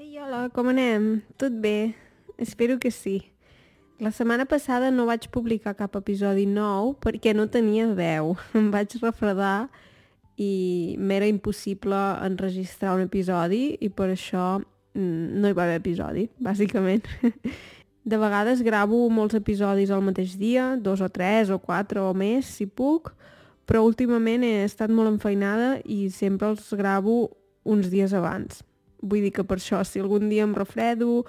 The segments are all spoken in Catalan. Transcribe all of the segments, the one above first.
Ei, hola, com anem? Tot bé? Espero que sí. La setmana passada no vaig publicar cap episodi nou perquè no tenia veu. Em vaig refredar i m'era impossible enregistrar un episodi i per això mm, no hi va haver episodi, bàsicament. De vegades gravo molts episodis al mateix dia, dos o tres o quatre o més, si puc, però últimament he estat molt enfeinada i sempre els gravo uns dies abans. Vull dir que per això, si algun dia em refredo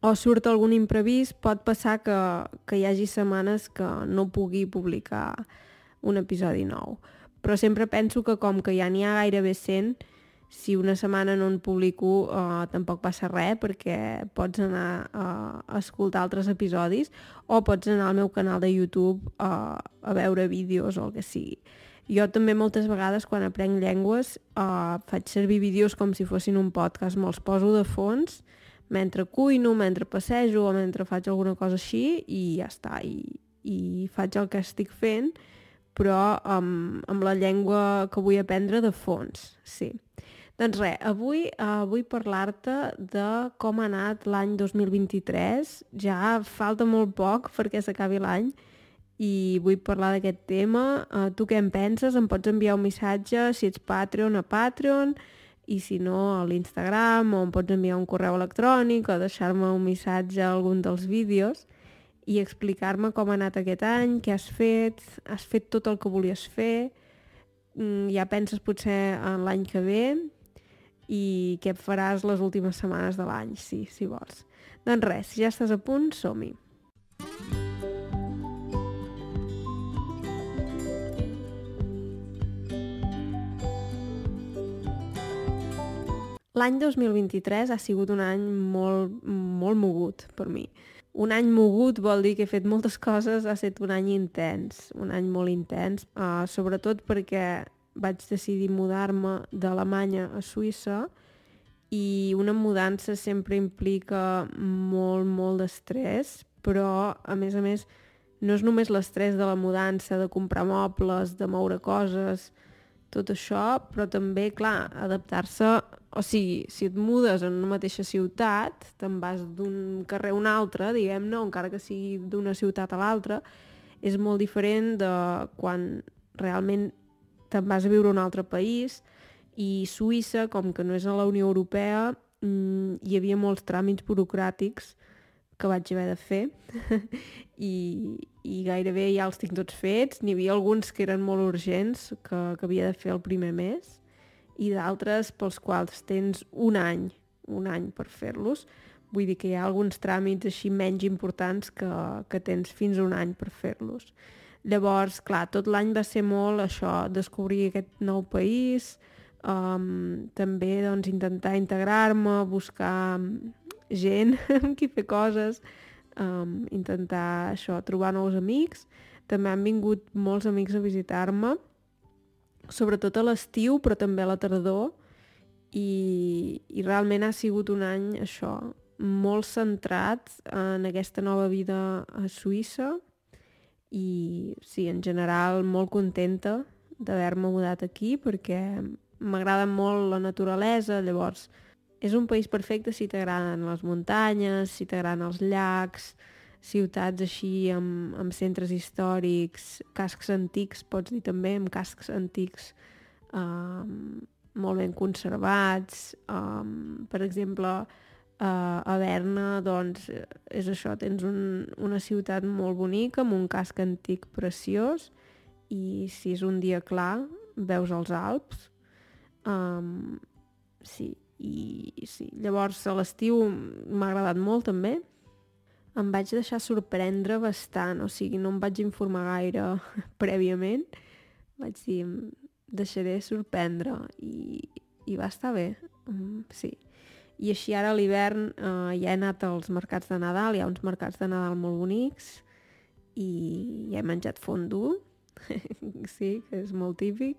o surt algun imprevist, pot passar que, que hi hagi setmanes que no pugui publicar un episodi nou. Però sempre penso que com que ja n'hi ha gairebé 100, si una setmana no en publico uh, tampoc passa res perquè pots anar uh, a escoltar altres episodis o pots anar al meu canal de YouTube uh, a veure vídeos o el que sigui. Jo també moltes vegades quan aprenc llengües uh, faig servir vídeos com si fossin un podcast, me'ls poso de fons mentre cuino, mentre passejo o mentre faig alguna cosa així i ja està, i, i faig el que estic fent però amb, amb la llengua que vull aprendre de fons, sí. Doncs res, avui uh, vull parlar-te de com ha anat l'any 2023. Ja falta molt poc perquè s'acabi l'any i vull parlar d'aquest tema. Uh, tu què en penses? Em pots enviar un missatge si ets Patreon a Patreon i si no a l'Instagram o em pots enviar un correu electrònic o deixar-me un missatge a algun dels vídeos i explicar-me com ha anat aquest any, què has fet, has fet tot el que volies fer, mm, ja penses potser en l'any que ve i què faràs les últimes setmanes de l'any, sí, si vols. Doncs res, si ja estàs a punt, som-hi. L'any 2023 ha sigut un any molt, molt mogut per mi. Un any mogut vol dir que he fet moltes coses, ha estat un any intens, un any molt intens, uh, sobretot perquè vaig decidir mudar-me d'Alemanya a Suïssa i una mudança sempre implica molt, molt d'estrès, però, a més a més, no és només l'estrès de la mudança, de comprar mobles, de moure coses, tot això, però també, clar, adaptar-se... O sigui, si et mudes en una mateixa ciutat, te'n vas d'un carrer a un altre, diguem-ne, encara que sigui d'una ciutat a l'altra, és molt diferent de quan realment te'n vas a viure a un altre país. I Suïssa, com que no és a la Unió Europea, mmm, hi havia molts tràmits burocràtics que vaig haver de fer. I, i gairebé ja els tinc tots fets. N'hi havia alguns que eren molt urgents, que, que havia de fer el primer mes, i d'altres pels quals tens un any, un any per fer-los. Vull dir que hi ha alguns tràmits així menys importants que, que tens fins a un any per fer-los. Llavors, clar, tot l'any va ser molt això, descobrir aquest nou país, um, també doncs, intentar integrar-me, buscar gent amb qui fer coses, um, intentar això, trobar nous amics. També han vingut molts amics a visitar-me, sobretot a l'estiu, però també a la tardor, i, i realment ha sigut un any, això, molt centrat en aquesta nova vida a Suïssa i sí, en general molt contenta d'haver-me mudat aquí perquè m'agrada molt la naturalesa, llavors és un país perfecte si t'agraden les muntanyes, si t'agraden els llacs, ciutats així amb, amb centres històrics, cascs antics, pots dir també, amb cascs antics um, molt ben conservats. Um, per exemple, uh, a Berna, doncs, és això, tens un, una ciutat molt bonica, amb un casc antic preciós, i si és un dia clar, veus els Alps. Um, sí, i sí, llavors a l'estiu m'ha agradat molt també em vaig deixar sorprendre bastant, o sigui, no em vaig informar gaire prèviament, vaig dir, deixaré sorprendre. I, i va estar bé, um, sí. I així ara a l'hivern uh, ja he anat als mercats de Nadal, hi ha uns mercats de Nadal molt bonics i ja he menjat fondue, sí, que és molt típic,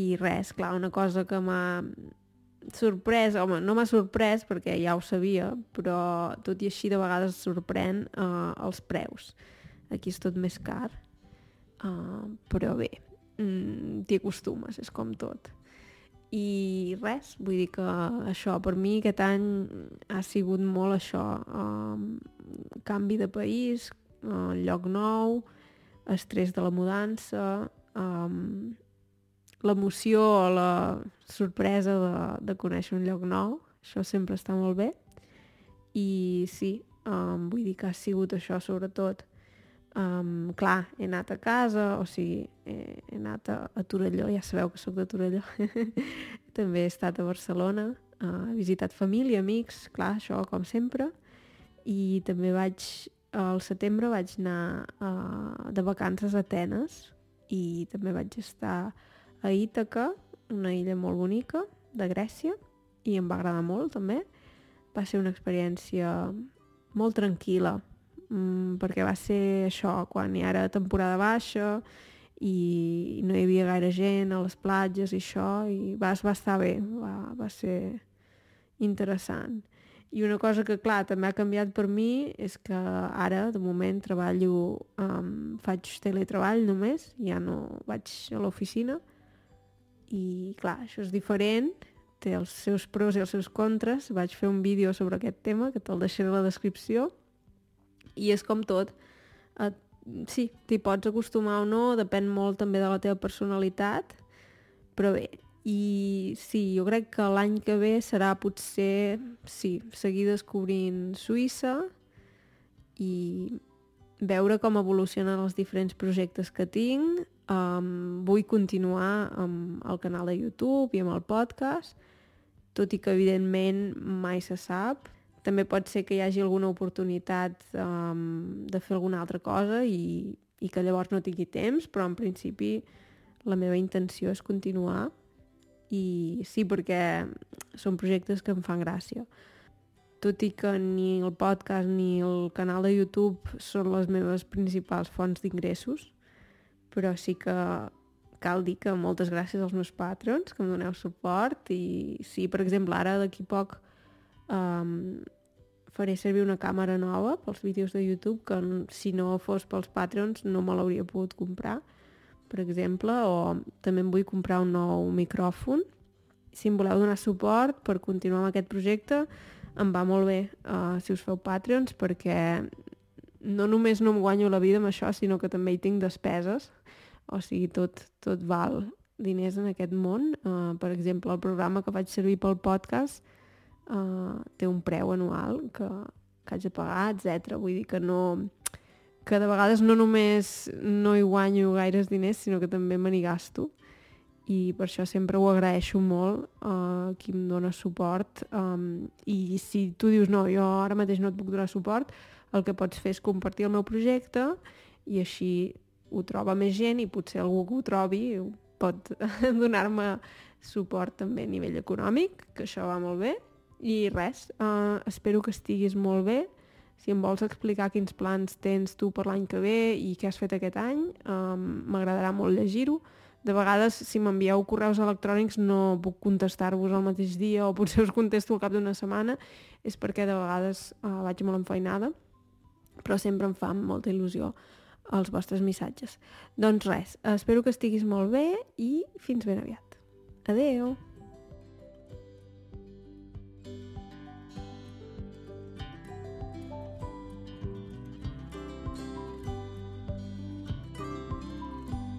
i res, clar, una cosa que m'ha sorprès, home, no m'ha sorprès perquè ja ho sabia, però tot i així de vegades sorprèn uh, els preus. Aquí és tot més car, uh, però bé, mm, t'hi acostumes, és com tot. i res, vull dir que això, per mi aquest any ha sigut molt això, um, canvi de país, uh, lloc nou, estrès de la mudança, um, l'emoció o la sorpresa de, de conèixer un lloc nou, això sempre està molt bé. I sí, um, vull dir que ha sigut això sobretot Um, clar, he anat a casa, o sigui, he, he anat a, a Torelló, ja sabeu que sóc de Torelló. També he estat a Barcelona, uh, he visitat família, amics, clar, això com sempre. I també vaig, al setembre vaig anar uh, de vacances a Atenes i també vaig estar a Ítaca, una illa molt bonica, de Grècia, i em va agradar molt també. Va ser una experiència molt tranquil·la, mm, perquè va ser això, quan hi era temporada baixa i no hi havia gaire gent a les platges i això, i va, va estar bé, va, va ser interessant. I una cosa que, clar, també ha canviat per mi és que ara, de moment, treballo, um, faig teletreball només, ja no vaig a l'oficina, i, clar, això és diferent, té els seus pros i els seus contres. Vaig fer un vídeo sobre aquest tema, que te'l deixaré a la descripció, i és com tot. Et, sí, t'hi pots acostumar o no, depèn molt també de la teva personalitat, però bé, i sí, jo crec que l'any que ve serà potser, sí, seguir descobrint Suïssa i veure com evolucionen els diferents projectes que tinc. Um, vull continuar amb el canal de YouTube i amb el podcast, tot i que evidentment mai se sap també pot ser que hi hagi alguna oportunitat um, de fer alguna altra cosa i, i que llavors no tingui temps, però en principi la meva intenció és continuar i sí, perquè són projectes que em fan gràcia. Tot i que ni el podcast ni el canal de YouTube són les meves principals fonts d'ingressos, però sí que cal dir que moltes gràcies als meus patrons que em doneu suport i sí, per exemple, ara d'aquí poc um, faré servir una càmera nova pels vídeos de YouTube que si no fos pels Patreons no me l'hauria pogut comprar, per exemple, o també em vull comprar un nou micròfon. Si em voleu donar suport per continuar amb aquest projecte, em va molt bé uh, si us feu Patreons perquè no només no em guanyo la vida amb això, sinó que també hi tinc despeses. O sigui, tot, tot val diners en aquest món. Uh, per exemple, el programa que faig servir pel podcast uh, té un preu anual que, que haig de pagar, etc. Vull dir que no que de vegades no només no hi guanyo gaires diners, sinó que també me n'hi gasto i per això sempre ho agraeixo molt uh, qui em dona suport um, i si tu dius no, jo ara mateix no et puc donar suport el que pots fer és compartir el meu projecte i així ho troba més gent i potser algú que ho trobi pot donar-me suport també a nivell econòmic, que això va molt bé i res, uh, espero que estiguis molt bé. Si em vols explicar quins plans tens tu per l'any que ve i què has fet aquest any, um, m'agradarà molt llegir-ho. De vegades, si m'envieu correus electrònics no puc contestar-vos el mateix dia o potser us contesto al cap d'una setmana, és perquè de vegades uh, vaig molt enfeinada, però sempre em fa molta il·lusió els vostres missatges. Doncs res, espero que estiguis molt bé i fins ben aviat. Adeu!